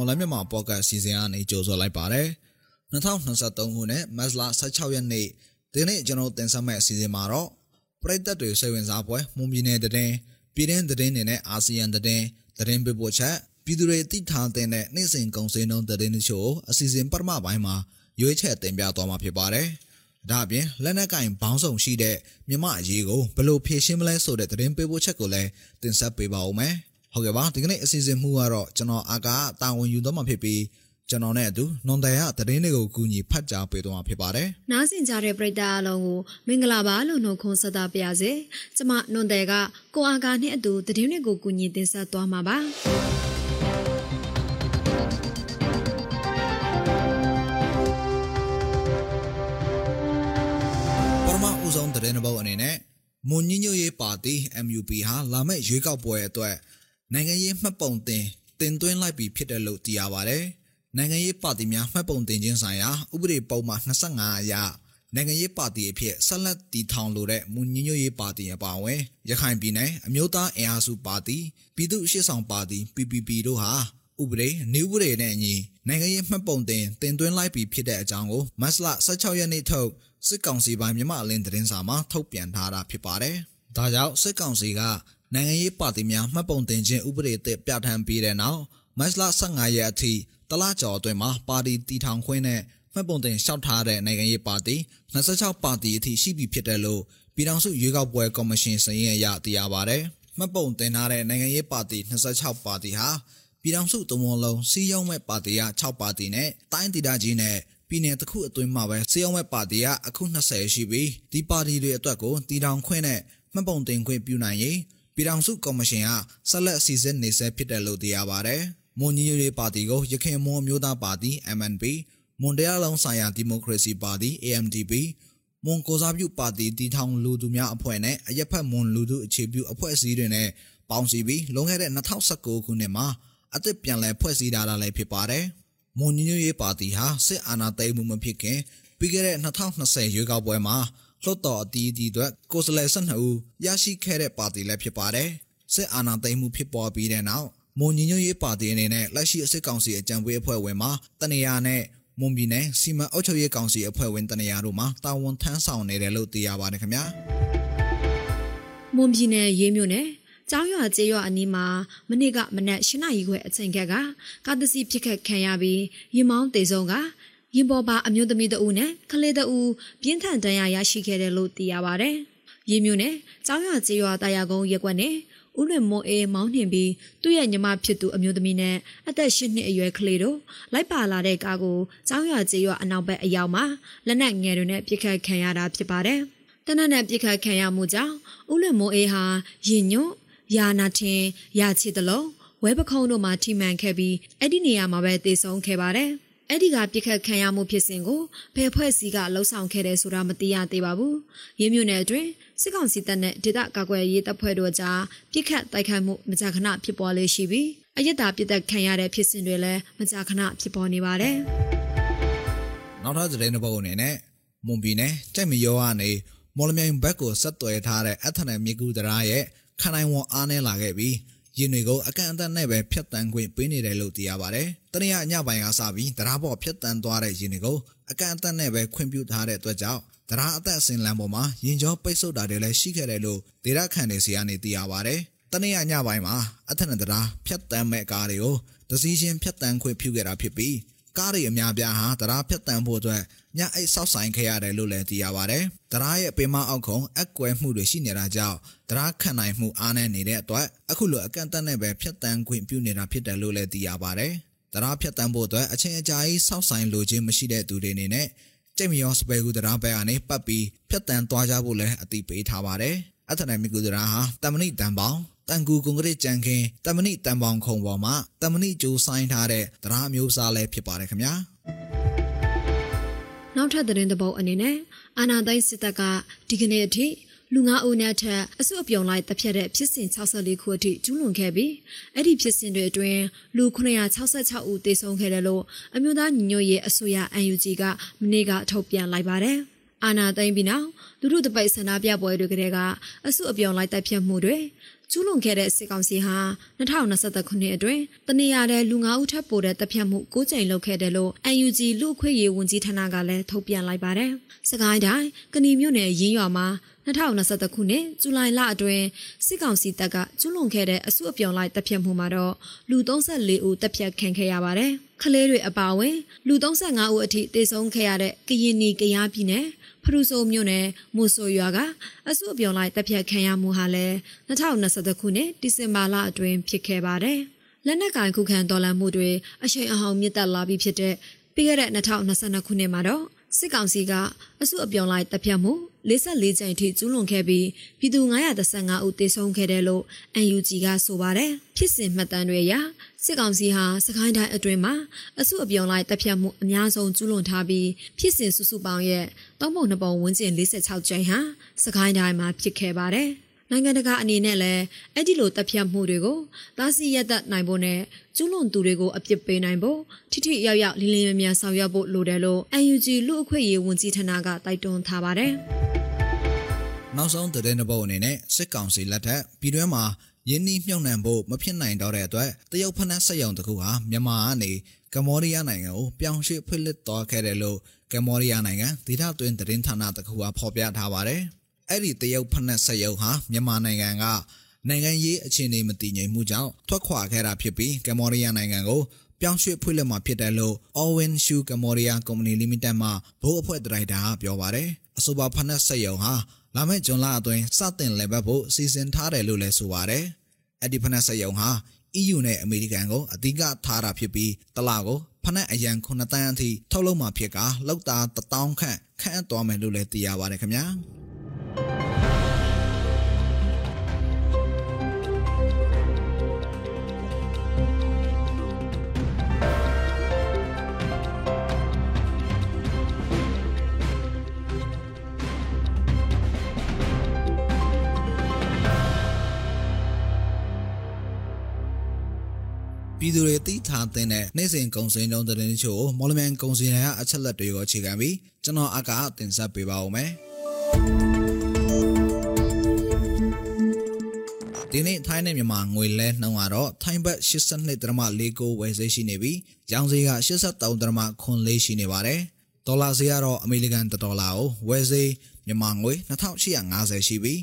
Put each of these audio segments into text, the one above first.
မော်လမြန်မာပေါ့ကတ်စီစဉ်အနေကြိုဆိုလိုက်ပါတယ်2023ခုနှစ်မတ်လ16ရက်နေ့ဒီနေ့ကျွန်တော်တင်ဆက်မယ့်အစီအစဉ်မှာတော့ပရိသတ်တွေစိတ်ဝင်စားပွဲမွန်ပြည်နယ်တည်ပြည်တွင်းတည်နေနဲ့အာဆီယံတည်တည်ပေးပို့ချက်ပြည်သူတွေသိထားတဲ့နေ့စဉ်ကုန်စည်နှုန်းတည်နေချို့အစီအစဉ်ပထမပိုင်းမှာရွေးချယ်တင်ပြသွားမှာဖြစ်ပါတယ်။ဒါအပြင်လက်နက်ကင်ဘောင်းဆောင်ရှိတဲ့မြမအရေးကိုဘယ်လိုဖြေရှင်းမလဲဆိုတဲ့သတင်းပေးပို့ချက်ကိုလည်းတင်ဆက်ပေးပါဦးမယ်။ ဟုတ်ကဲ့ပါဒီကနေ့အစီအစဉ်မှုကတော့ကျွန်တော်အာကာတာဝန်ယူသွားမှာဖြစ်ပြီးကျွန်တော်နဲ့အတူနွန်တယ်ရသတင်းတွေကိုကူညီဖတ်ကြားပေးသွားမှာဖြစ်ပါတယ်။နားဆင်ကြတဲ့ပရိသတ်အလုံးကိုမင်္ဂလာပါလို့နှုတ်ခွန်းဆက်သပါရစေ။ကျမနွန်တယ်ကကိုအာကာနဲ့အတူသတင်းတွေကိုကူညီတင်ဆက်သွားမှာပါ။ဦးဆုံးသတင်းပုတ်အနေနဲ့မွန်ညညွရေးပါတီ MUP ဟာလာမယ့်ရွေးကောက်ပွဲအတွက် နိုင်ငံရေးမှတ်ပုံတင်တင်သွင်းလိုက်ပြီဖြစ်တယ်လို့သိရပါတယ်။နိုင်ငံရေးပါတီများမှတ်ပုံတင်ခြင်းဆိုင်ရာဥပဒေပုံမှန်25အရနိုင်ငံရေးပါတီအဖြစ်ဆက်လက်တည်ထောင်လိုတဲ့မွန်ညညရေးပါတီအပါအဝင်ရခိုင်ပြည်နယ်အမျိုးသားအင်အားစုပါတီပြည်သူ့ရှေ့ဆောင်ပါတီ PPP တို့ဟာဥပဒေနေဥပဒေနဲ့အညီနိုင်ငံရေးမှတ်ပုံတင်တင်သွင်းလိုက်ပြီဖြစ်တဲ့အကြောင်းကိုမတ်လ16ရက်နေ့ထုတ်စစ်ကောင်စီပိုင်းမြန်မာအလင်းသတင်းစာမှာထုတ်ပြန်ထားတာဖြစ်ပါတယ်။ဒါကြောင့်စစ်ကောင်စီက နိုင်ငံရေးပါတီများမှတ်ပုံတင်ခြင်းဥပဒေအသစ်ပြဋ္ဌာန်းပြီးတဲ့နောက်မတ်လ15ရက်အထိတလကျော်အတွင်းမှာပါတီတည်ထောင်ခွင့်နဲ့မှတ်ပုံတင်လျှောက်ထားတဲ့နိုင်ငံရေးပါတီ26ပါတီအထိရှိပြီဖြစ်တယ်လို့ပြည်ထောင်စုရွေးကောက်ပွဲကော်မရှင်စာရင်းအရသိရပါတယ်။မှတ်ပုံတင်ထားတဲ့နိုင်ငံရေးပါတီ26ပါတီဟာပြည်ထောင်စုတမွန်လုံးစီးရုံးမဲ့ပါတီက6ပါတီနဲ့တိုင်းဒေသကြီးနဲ့ပြည်နယ်တစ်ခုအတွင်းမှာပဲစီးရုံးမဲ့ပါတီကအခု20ရှိပြီးဒီပါတီတွေအတွက်ကိုတည်ထောင်ခွင့်နဲ့မှတ်ပုံတင်ခွင့်ပြုနိုင်ရင် ပြည်ထောင်စုကော်မရှင်ကဆက်လက်အစည်းအဝေးနေဆက်ဖြစ်တယ်လို့သိရပါတယ်။မွန်ညီညွတ်ရေးပါတီကိုရခိုင်မွန်မျိုးသားပါတီ MNP မွန်တရားလုံးဆိုင်ရာဒီမိုကရေစီပါတီ AMDP မွန်ကိုစားပြုပါတီတည်ထောင်လူသူများအဖွဲ့နဲ့အရက်ဖက်မွန်လူသူအခြေပြုအဖွဲ့အစည်းတွေနဲ့ပေါင်းစည်းပြီးလွန်ခဲ့တဲ့2019ခုနှစ်မှာအသစ်ပြန်လည်ဖွဲ့စည်းထားတာလည်းဖြစ်ပါတယ်။မွန်ညညရေးပါတီဟာစစ်အာဏာသိမ်းမှုမဖြစ်ခင်ပြီးခဲ့တဲ့2020ရွေးကောက်ပွဲမှာ လွှတ်တော်အတီးတီအတွက်ကိုယ်စားလှယ်12ဦးရရှိခဲ့တဲ့ပါတီလည်းဖြစ်ပါတယ်။စစ်အာဏာသိမ်းမှုဖြစ်ပေါ်ပြီးတဲ့နောက်မွန်ညညရေးပါတီအနေနဲ့လက်ရှိအစစ်ကောင်စီအကြံပေးအဖွဲ့ဝင်မှာတနေရာနဲ့မွန်ပြည်နယ်စီမံအုပ်ချုပ်ရေးကောင်စီအဖွဲ့ဝင်တနေရာတို့မှာတာဝန်ထမ်းဆောင်နေတယ်လို့သိရပါတယ်ခင်ဗျာ။မွန်ပြည်နယ်ရေးမြို့နယ်ကျောင်းရွာကျေးရွာအနီးမှာမနေ့ကမနက်၈နာရီခွဲအချိန်ခက်ကကားတစီပြစ်ခတ်ခံရပြီးရင်မောင်းတေဆုံးက ရင်ပေါ်ပါအမျိုးသမီးတဦးနဲ့ကလေးတဦးပြင်းထန်ဒဏ်ရာရရှိခဲ့တယ်လို့သိရပါဗျ။ရေးမျိုးနဲ့ကျောင်းရွာကျေးရွာတာယာကုန်းရက်ကွက်နဲ့ဦးလွင်မောအေးမောင်းနှင်ပြီးသူ့ရဲ့ညီမဖြစ်သူအမျိုးသမီးနဲ့အသက်၈နှစ်အရွယ်ကလေးတို့လိုက်ပါလာတဲ့ကားကိုကျောင်းရွာကျေးရွာအနောက်ဘက်အရောက်မှာလက်နက်ငယ်တွေနဲ့ပြစ်ခတ်ခံရတာဖြစ်ပါတယ်။တနက်နဲ့ပြစ်ခတ်ခံရမှုကြောင့်ဦးလွင်မောအေးဟာရင်ညွတ်ယာနာထင်ယာချစ်တလုံးဝဲပခုံးတို့မှာထိမှန်ခဲ့ပြီးအဲ့ဒီနေရာမှာပဲတေဆုံးခဲ့ပါတယ်။ အဲ့ဒီကပြစ်ခတ်ခံရမှုဖြစ်စဉ်ကိုဘယ်ဖွဲ့စည်းကလှုံ့ဆော်ခဲ့တယ်ဆိုတာမသိရသေးပါဘူး။ရင်းမြစ်နယ်အတွင်းစစ်ကောင်စီတပ်နဲ့ဒေသကာကွယ်ရေးတပ်ဖွဲ့တို့ကြားပြစ်ခတ်တိုက်ခိုက်မှုမကြာခဏဖြစ်ပေါ်လေရှိပြီးအယက်တာပြစ်သက်ခံရတဲ့ဖြစ်စဉ်တွေလည်းမကြာခဏဖြစ်ပေါ်နေပါတယ်။နောက်ထပ်သတင်းတစ်ပုဒ်အနေနဲ့မွန်ပြည်နယ်ကြိုက်မရောကနေမော်လမြိုင်ဘက်ကိုဆက်သွယ်ထားတဲ့အထက်နယ်မြေကူတရာရဲ့ခံနိုင်ဝန်အားနည်းလာခဲ့ပြီး ရင်တွေကိုအကန့်အသတ်နဲ့ပဲဖြတ်တန်းခွင့်ပေးနေတယ်လို့သိရပါတယ်။တနင်္လာညပိုင်းကစပြီးတရားပေါ်ဖြတ်တန်းသွားတဲ့ရင်တွေကိုအကန့်အသတ်နဲ့ပဲခွင့်ပြုထားတဲ့အတွက်ကြောင့်တရားအသက်အစင်လမ်းပေါ်မှာရင်ကျော်ပိတ်ဆို့တာတွေလည်းရှိခဲ့တယ်လို့ဒေတာခန်တွေစီကနေသိရပါတယ်။တနင်္လာညပိုင်းမှာအထက်နဲ့တရားဖြတ်တန်းမဲ့ကားတွေကိုဒစီရှင်ဖြတ်တန်းခွင့်ပြုခဲ့တာဖြစ်ပြီး ကားတွေအများပြားဟာတရားဖြတ်တန်းဖို့အတွက်ညအိတ်ဆောက်ဆိုင်ခဲ့ရတယ်လို့လည်းသိရပါတယ်။တရားရဲ့ပင်မအောက်ခုံအကွဲမှုတွေရှိနေတာကြောင့်တရားခံနိုင်မှုအားနည်းနေတဲ့အတွက်အခုလိုအကန့်အသတ်နဲ့ပဲဖြတ်တန်းခွင့်ပြုနေတာဖြစ်တယ်လို့လည်းသိရပါတယ်။တရားဖြတ်တန်းဖို့အတွက်အချိန်အကြာကြီးဆောက်ဆိုင်လိုခြင်းမရှိတဲ့သူတွေအနေနဲ့ကြိတ်မရောစပယ်ကူတရားဘက်ကနေပတ်ပြီးဖြတ်တန်းသွားကြဖို့လည်းအတိပေးထားပါတယ်။အထနိုင်မီကူတရားဟာတမဏိတန်ပေါင်း တန်ကူကွန်ကရစ်ကြံခင်းတမဏိတန်ပေါင်ခုံပေါ်မှာတမဏိကြိုးဆိုင်ထားတဲ့တရားမျိုးစားလည်းဖြစ်ပါတယ်ခင်ဗျာ။နောက်ထပ်သတင်းသဘောအနေနဲ့အာနာသိန်းစစ်တပ်ကဒီကနေ့အထိလူငါးဦးနဲ့ထက်အစုအပြုံလိုက်တပ်ဖြတ်တဲ့ဖြစ်စဉ်64ခုအထိကျူးလွန်ခဲ့ပြီးအဲ့ဒီဖြစ်စဉ်တွေအတွင်းလူ966ဦးသေဆုံးခဲ့တယ်လို့အမျိုးသားညီညွတ်ရေးအစိုးရ UNG ကမနေ့ကထုတ်ပြန်လိုက်ပါတယ်။အာနာသိန်းပြီးနောက်လူထုတပိတ်ဆန္ဒပြပွဲတွေကတည်းကအစုအပြုံလိုက်တိုက်ဖြတ်မှုတွေ ကျူးလွန်ခဲ့တဲ့စစ်ကောင်စီဟာ2023ခုနှစ်အတွင်းတနေရာတဲ့လူ9ဦးထပ်ပိုတဲ့တပ်ဖြတ်မှု9ကြိမ်လုပ်ခဲ့တယ်လို့ UNG လူအခွင့်ရေးဝန်ကြီးဌာနကလည်းထုတ်ပြန်လိုက်ပါတယ်။စကိုင်းတိုင်းကဏီမြို့နယ်ရင်းရွာမှာ2023ခုနှစ်ဇူလိုင်လအတွင်းစစ်ကောင်စီတပ်ကကျူးလွန်ခဲ့တဲ့အစုအပြုံလိုက်တပ်ဖြတ်မှုမှာတော့လူ34ဦးတပ်ဖြတ်ခံခဲ့ရပါတယ်။ကလေးတွေအပါအဝင်လူ35ဦးအထိတေဆုံးခဲ့ရတဲ့ကရင်နီကရားပြည်နယ်ဖရူဆိုမြို့နယ်မူဆိုရွာကအစုအပြုံလိုက်တပ်ဖြတ်ခံရမှုဟာလည်း2023ခုနှစ်ဒီဇင်ဘာလအတွင်းဖြစ်ခဲ့ပါတယ်။လက်နက်ကင်ခုခံတော်လှန်မှုတွေအရှိန်အဟုန်မြင့်တက်လာပြီးဖြစ်တဲ့ပြီးခဲ့တဲ့2022ခုနှစ်မှာတော့စစ်ကောင်စီကအစုအပြုံလိုက်တပ်ဖြတ်မှု 44ကြိမ်ထိကျူးလွန်ခဲ့ပြီးပြည်သူ935ဦးသေဆုံးခဲ့တယ်လို့ UNG ကဆိုပါတယ်ဖြစ်စဉ်မှတ်တမ်းတွေအရစစ်ကောင်စီဟာစကိုင်းတိုင်းအတွင်းမှာအစုအပြုံလိုက်တပ်ဖြတ်မှုအများဆုံးကျူးလွန်ထားပြီးဖြစ်စဉ်စုစုပေါင်းရဲ့၃ပုံ၂ပုံဝန်းကျင်46ကြိမ်ဟာစကိုင်းတိုင်းမှာဖြစ်ခဲ့ပါတယ်။ နိုင်ငံတကာအနေနဲ့လည်းအဲ့ဒီလိုတပ်ဖြတ်မှုတွေကိုတားဆီးရပ်တန့်နိုင်ဖို့နဲ့ကျူးလွန်သူတွေကိုအပြစ်ပေးနိုင်ဖို့ထိထိရောက်ရောက်လင်းလင်းမြမြဆောင်ရွက်ဖို့လိုတယ်လို့ UNG လူအခွင့်အရေးဝန်ကြီးဌာနကတိုက်တွန်းထားပါတယ်။နောက်ဆုံးသတင်းတစ်ပုဒ်အနေနဲ့စစ်ကောင်စီလက်ထက်ပြည်တွင်းမှာယင်းနှီးမြှုပ်နှံဖို့မဖြစ်နိုင်တော့တဲ့အတွက်တရုတ်ဖက်နှက်ဆက်ယုံတစ်ခုဟာမြန်မာကနေကမ္ဘောဒီးယားနိုင်ငံကိုပြောင်းရွှေ့ဖွင့်လှစ်သွားခဲ့တယ်လို့ကမ္ဘောဒီးယားနိုင်ငံဒေသတွင်းသတင်းဌာနတစ်ခုကဖော်ပြထားပါတယ်။ အဲ့ဒီတရုတ်ဖက်နှက်ဆက်ရုပ်ဟာမြန်မာနိုင်ငံကနိုင်ငံရေးအခြေအနေမတည်ငြိမ်မှုကြောင့်ထွက်ခွာခဲ့တာဖြစ်ပြီးကမ္ဘောဒီးယားနိုင်ငံကိုပြောင်းရွှေ့ဖွင့်လှစ်မှာဖြစ်တယ်လို့ Owen Shoe Cambodia Company Limited မှဘိုးအဖွဲ့ဒရိုက်တာကပြောပါတယ်အဆိုပါဖက်နှက်ဆက်ရုံဟာလာမယ့်ဇွန်လအတွင်းစတင်လည်ပတ်ဖို့စီစဉ်ထားတယ်လို့လည်းဆိုပါတယ်အဲ့ဒီဖက်နှက်ဆက်ရုံဟာ EU နဲ့အမေရိကန်ကိုအဓိကထားတာဖြစ်ပြီးတလကိုဖနက်အရန်9တန်းအထိထုတ်လုပ်မှာဖြစ်ကလောက်တာ1000ခန့်ခန့်အပ်သွားမယ်လို့လည်းသိရပါတယ်ခင်ဗျာ ပြည်သူတွေသိထားတဲ့နေ့စဉ်ကုန်စည်နှုန်းသတင်းချို့မော်လမြိုင်ကုန်စည်တွေကအချက်လက်တွေကိုအခြေခံပြီးကျွန်တော်အကတင်ဆက်ပေးပါဦးမယ် ဒီနေ့ထိုင်းနဲ့မြန်မာငွေလဲနှုန်းကတော့ထိုင်းဘတ်82.49ဝယ်ဈေးရှိနေပြီးရောင်းဈေးက83.94ရှိနေပါတယ်ဒေါ်လာဈေးကတော့အမေရိကန်ဒေါ်လာကိုဝယ်ဈေးမြန်မာငွေ2850ရှိပြီး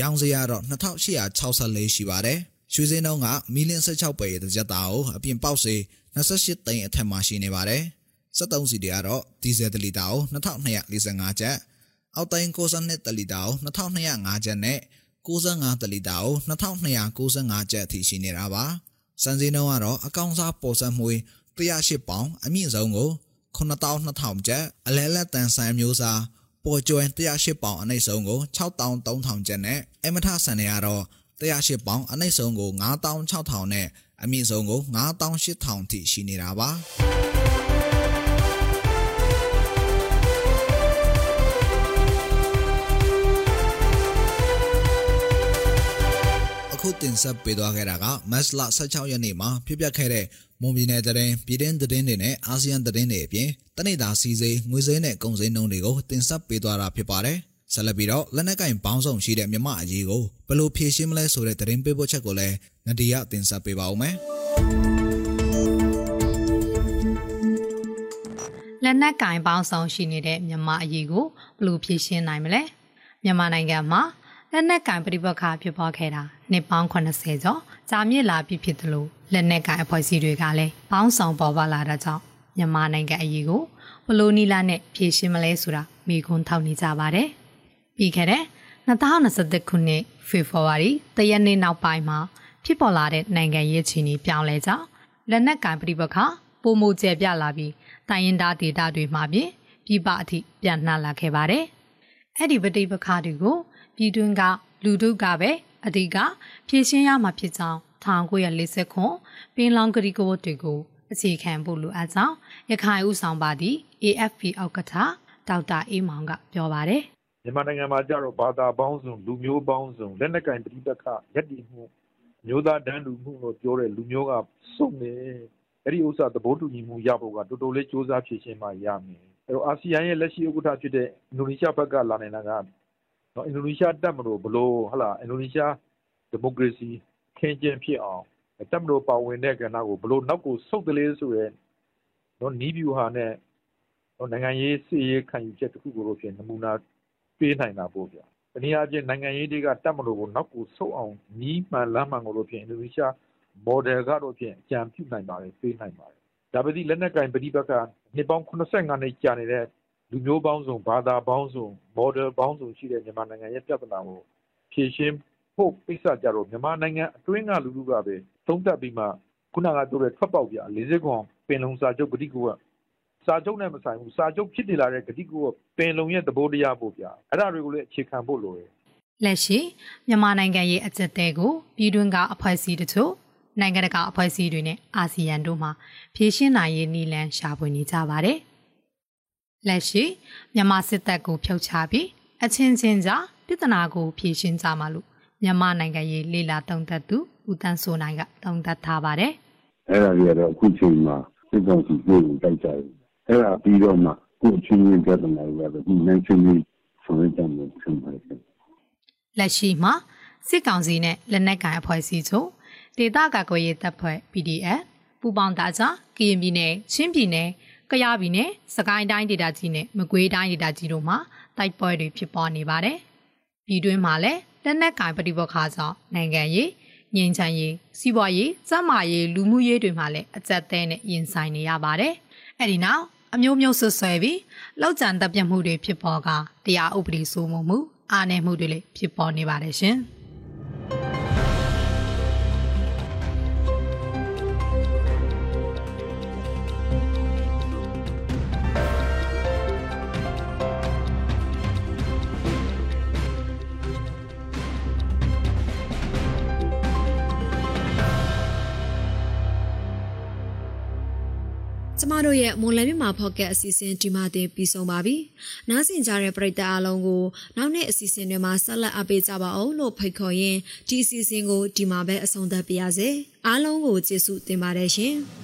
ရောင်းဈေးကတော့2864ရှိပါတယ်ရွှေစင်းနှုန်းကမီလ16ပဲတစ်ကြက်သားကိုအပြင်ပေါက်စေ28သိန်းအထက်မှာရှိနေပါတယ်။73စီတွေကတော့ဒီဇယ်တလီတာကို2245ကျပ်အောက်တိုင်း62တလီတာကို2205ကျပ်နဲ့ 65တလီတာကို2295ကျပ်အထိရှိနေတာပါ။စံစင်းနှုန်းကတော့အကောင်စားပေါ်ဆက်မှု108ပေါင်အမြင့်ဆုံးကို9200ကျပ်အလဲလက်တန်ဆိုင်မျိုးစားပေါ်ကျွဲ108ပေါင်အနှိမ့်ဆုံးကို6300ကျပ်နဲ့အမထဆန်တွေကတော့108ပေါင်အနှိမ့်ဆုံးကို9600နဲ့အမြင့်ဆုံးကို9800ထိရှိနေတာပါ ခုတင်ဆက်ပေးသွားခဲ့တာကမတ်လ16ရက်နေ့မှာပြပြခဲ့တဲ့မွန်ပြည်နယ်တရင်ပြည်တွင်းသတင်းတွေနဲ့အာဆီယံသတင်းတွေအပြင်တနိဒာစီစိငွေစည်းနဲ့ကုန်စည်နှုန်းတွေကိုတင်ဆက်ပေးသွားတာဖြစ်ပါတယ်။ဆက်လက်ပြီးတော့လက်နက်ကင်ပေါင်းစုံရှိတဲ့မြမအရေးကိုဘယ်လိုဖြေရှင်းမလဲဆိုတဲ့သတင်းပေးပို့ချက်ကိုလည်းနဒီယာတင်ဆက်ပေးပါဦးမယ်လက်နက်ကင်ပေါင်းဆောင်ရှိနေတဲ့မြန်မာအရေးကိုဘယ်လိုဖြေရှင်းနိုင်မလဲမြန်မာနိုင်ငံမှာ လက်နက်ကင်ပြိပခါဖြစ်ပွားခဲ့တာနှစ်ပေါင်း80ကျော်ကြာမြင့်လာပြီဖြစ်သလိုလက်နက်ကင်အဖွဲ့အစည်းတွေကလည်းပေါင်းဆောင်ပေါ်ပါလာတာကြောင့်မြန်မာနိုင်ငံအရေးကိုဘယ်လိုနည်းလမ်းနဲ့ဖြေရှင်းမလဲဆိုတာမိခွန်းထောက်နေကြပါတယ်။ပြီးခဲ့တဲ့2021ခုနှစ်ဖေဖော်ဝါရီတရက်နေ့နောက်ပိုင်းမှာဖြစ်ပေါ်လာတဲ့နိုင်ငံရေးအခြေအနေပြောင်းလဲကြောင်းလက်နက်ကင်ပြိပခပုံမှုကျဲပြလာပြီးတိုင်းရင်သားဒေတာတွေမှာပြင်ပြည်ပအထိပြန်နှံ့လာခဲ့ပါတယ်။အဲ့ဒီပဋိပက္ခတွေကို ပြည်တွင်းကလူထုကပဲအဓိကဖြည့်ရှင်းရမှာဖြစ်ကြောင်း1940ခုပင်လောင်ဂရီကဝတ်တွေကိုအခြေခံဖို့လိုအပ်ကြောင်းရခိုင်ဥဆောင်ပါသည့် AFP အောက်ကထဒေါက်တာအေးမောင်ကပြောပါတယ်မြန်မာနိုင်ငံမှာကြတော့ဘာသာပေါင်းစုံလူမျိုးပေါင်းစုံလက်နက်ကင်ပဋိပက္ခရပ်တည်မှုမျိုးသားတန်းတူမှုလို့ပြောတဲ့လူမျိုးကစုံနေအဲ့ဒီဥစ္စာသဘောတူညီမှုရဖို့ကတော်တော်လေးစ조사ဖြည့်ရှင်းမှရမယ်အဲ့တော့အာဆီယံရဲ့လက်ရှိဥက္ကဋ္ဌဖြစ်တဲ့အင်ဒိုနီးရှားဘက်ကလာနေတာကနော် အင်ဒိုနီးရှားတက်မလို့ဘလို့ဟလာအင်ဒိုနီးရှားဒီမိုကရေစီခင်းကျင်းဖြစ်အောင်တက်မလို့ပါဝင်တဲ့ကဏ္ဍကိုဘလို့နောက်ကိုဆုတ်တယ်လေဆိုရဲနော်နီးဗျူဟာနဲ့နော်နိုင်ငံရေးစီရေးခံယူချက်တစ်ခုကိုလို့ဖြစ်နမူနာပေးနိုင်တာပေါ့ဗျာ။တနည်းအားဖြင့်နိုင်ငံရေးတွေကတက်မလို့ကိုနောက်ကိုဆုတ်အောင်နီးမှန်လမ်းမှန်ကိုလို့ဖြစ်အင်ဒိုနီးရှား model ကတော့ဖြင့်အကြံပြုနိုင်ပါတယ်ပေးနိုင်ပါတယ်။ဒါပေမဲ့လက်နက်ကင်ပဋိပက္ခနှစ်ပေါင်း85နှစ်ကြာနေတဲ့ လူမျိုးပေါင်းစုံဘာသာပေါင်းစုံ model ပေါင်းစုံရှိတဲ့မြန်မာနိုင်ငံရဲ့ပြဿနာကိုဖြေရှင်းဖို့ပိဿကြတော့မြန်မာနိုင်ငံအတွင်းကလူလူကပဲသုံးသပ်ပြီးမှခုနကပြောတဲ့ထွက်ပေါက်ပြ40ခွန်ပင်လုံစာချုပ်ဂတိကူကစာချုပ်နဲ့မဆိုင်ဘူးစာချုပ်ဖြစ်နေလာတဲ့ဂတိကူကပင်လုံရဲ့သဘောတရားပို့ပြအဲ့ဒါတွေကိုလည်းအခြေခံဖို့လိုတယ်လက်ရှိမြန်မာနိုင်ငံရဲ့အကျက်တဲကိုပြည်တွင်းကအဖွဲ့အစည်းတချို့နိုင်ငံတကာအဖွဲ့အစည်းတွေနဲ့အာဆီယံတို့မှဖြည့်ရှင်းနိုင်ရေးနည်းလမ်းရှာဖွေနေကြပါတယ်။ လက်ရှိမြန်မာစစ်တပ်ကိုဖျောက်ချပြီးအချင်းချင်းကြားပြဿနာကိုဖြည့်ရှင်းကြမှာလို့မြန်မာနိုင်ငံရေးလေလာတုံသက်သူဦးတန်းစိုးနိုင်ကတုံသက်ထားပါတယ်။အဲ့ဒါတွေကတော့အခုချိန်မှာစစ်ကောင်စီကိုယ်ကိုတိုက်ကြတယ်အဲ့ဒါပြီးတော့မှကိုယ်ချင်းချင်းပြဿနာတွေကတော့ဒီနိုင်ချင်းကြီးဆောင်ရွက်ကြမယ်ဆင်ပါတယ်လက်ရှိမှာစစ်ကောင်စီနဲ့လက်နက်ကိုင်အဖွဲ့အစည်းတို့ဒေသကာကွယ်ရေးတပ်ဖွဲ့ PDF ပူပေါင်းသားကြားကရင်ပြည်နယ်ချင်းပြည်နယ် ကယားပြည်နယ်စကိုင်းတိုင်းဒေသကြီးနဲ့မကွေးတိုင်းဒေသကြီးတို့မှာတိုက်ပွဲတွေဖြစ်ပေါ်နေပါတယ်။ပြည်တွင်းမှာလည်းလက်နက်ကိုင်ပဋိပက္ခကြောင့်နိုင်ငံရေးငြိမ်းချမ်းရေးစီးပွားရေးစက်မာရေးလူမှုရေးတွေမှာလည်းအကျက်သေးနဲ့ရင်ဆိုင်နေရပါတယ်။အဲဒီနောက်အမျိုးမျိုးဆွဆွဲပြီးလောက်ကျန်တပ်ပြတ်မှုတွေဖြစ်ပေါ်ကတရားဥပဒေစိုးမိုးမှုအားနည်းမှုတွေလည်းဖြစ်ပေါ်နေပါတယ်ရှင်။ တို့ရဲ့မွန်လယ်မြမှာဖော့ကက်အစီအစဉ်ဒီမှာတင်ပြီးဆုံးပါပြီ။နားဆင်ကြတဲ့ပရိသတ်အားလုံးကိုနောက်နေ့အစီအစဉ်တွေမှာဆက်လက်အပေးကြပါအောင်လို့ဖိတ်ခေါ်ရင်းဒီအစီအစဉ်ကိုဒီမှာပဲအဆုံးသတ်ပါရစေ။အားလုံးကိုကျေးဇူးတင်ပါတယ်ရှင်။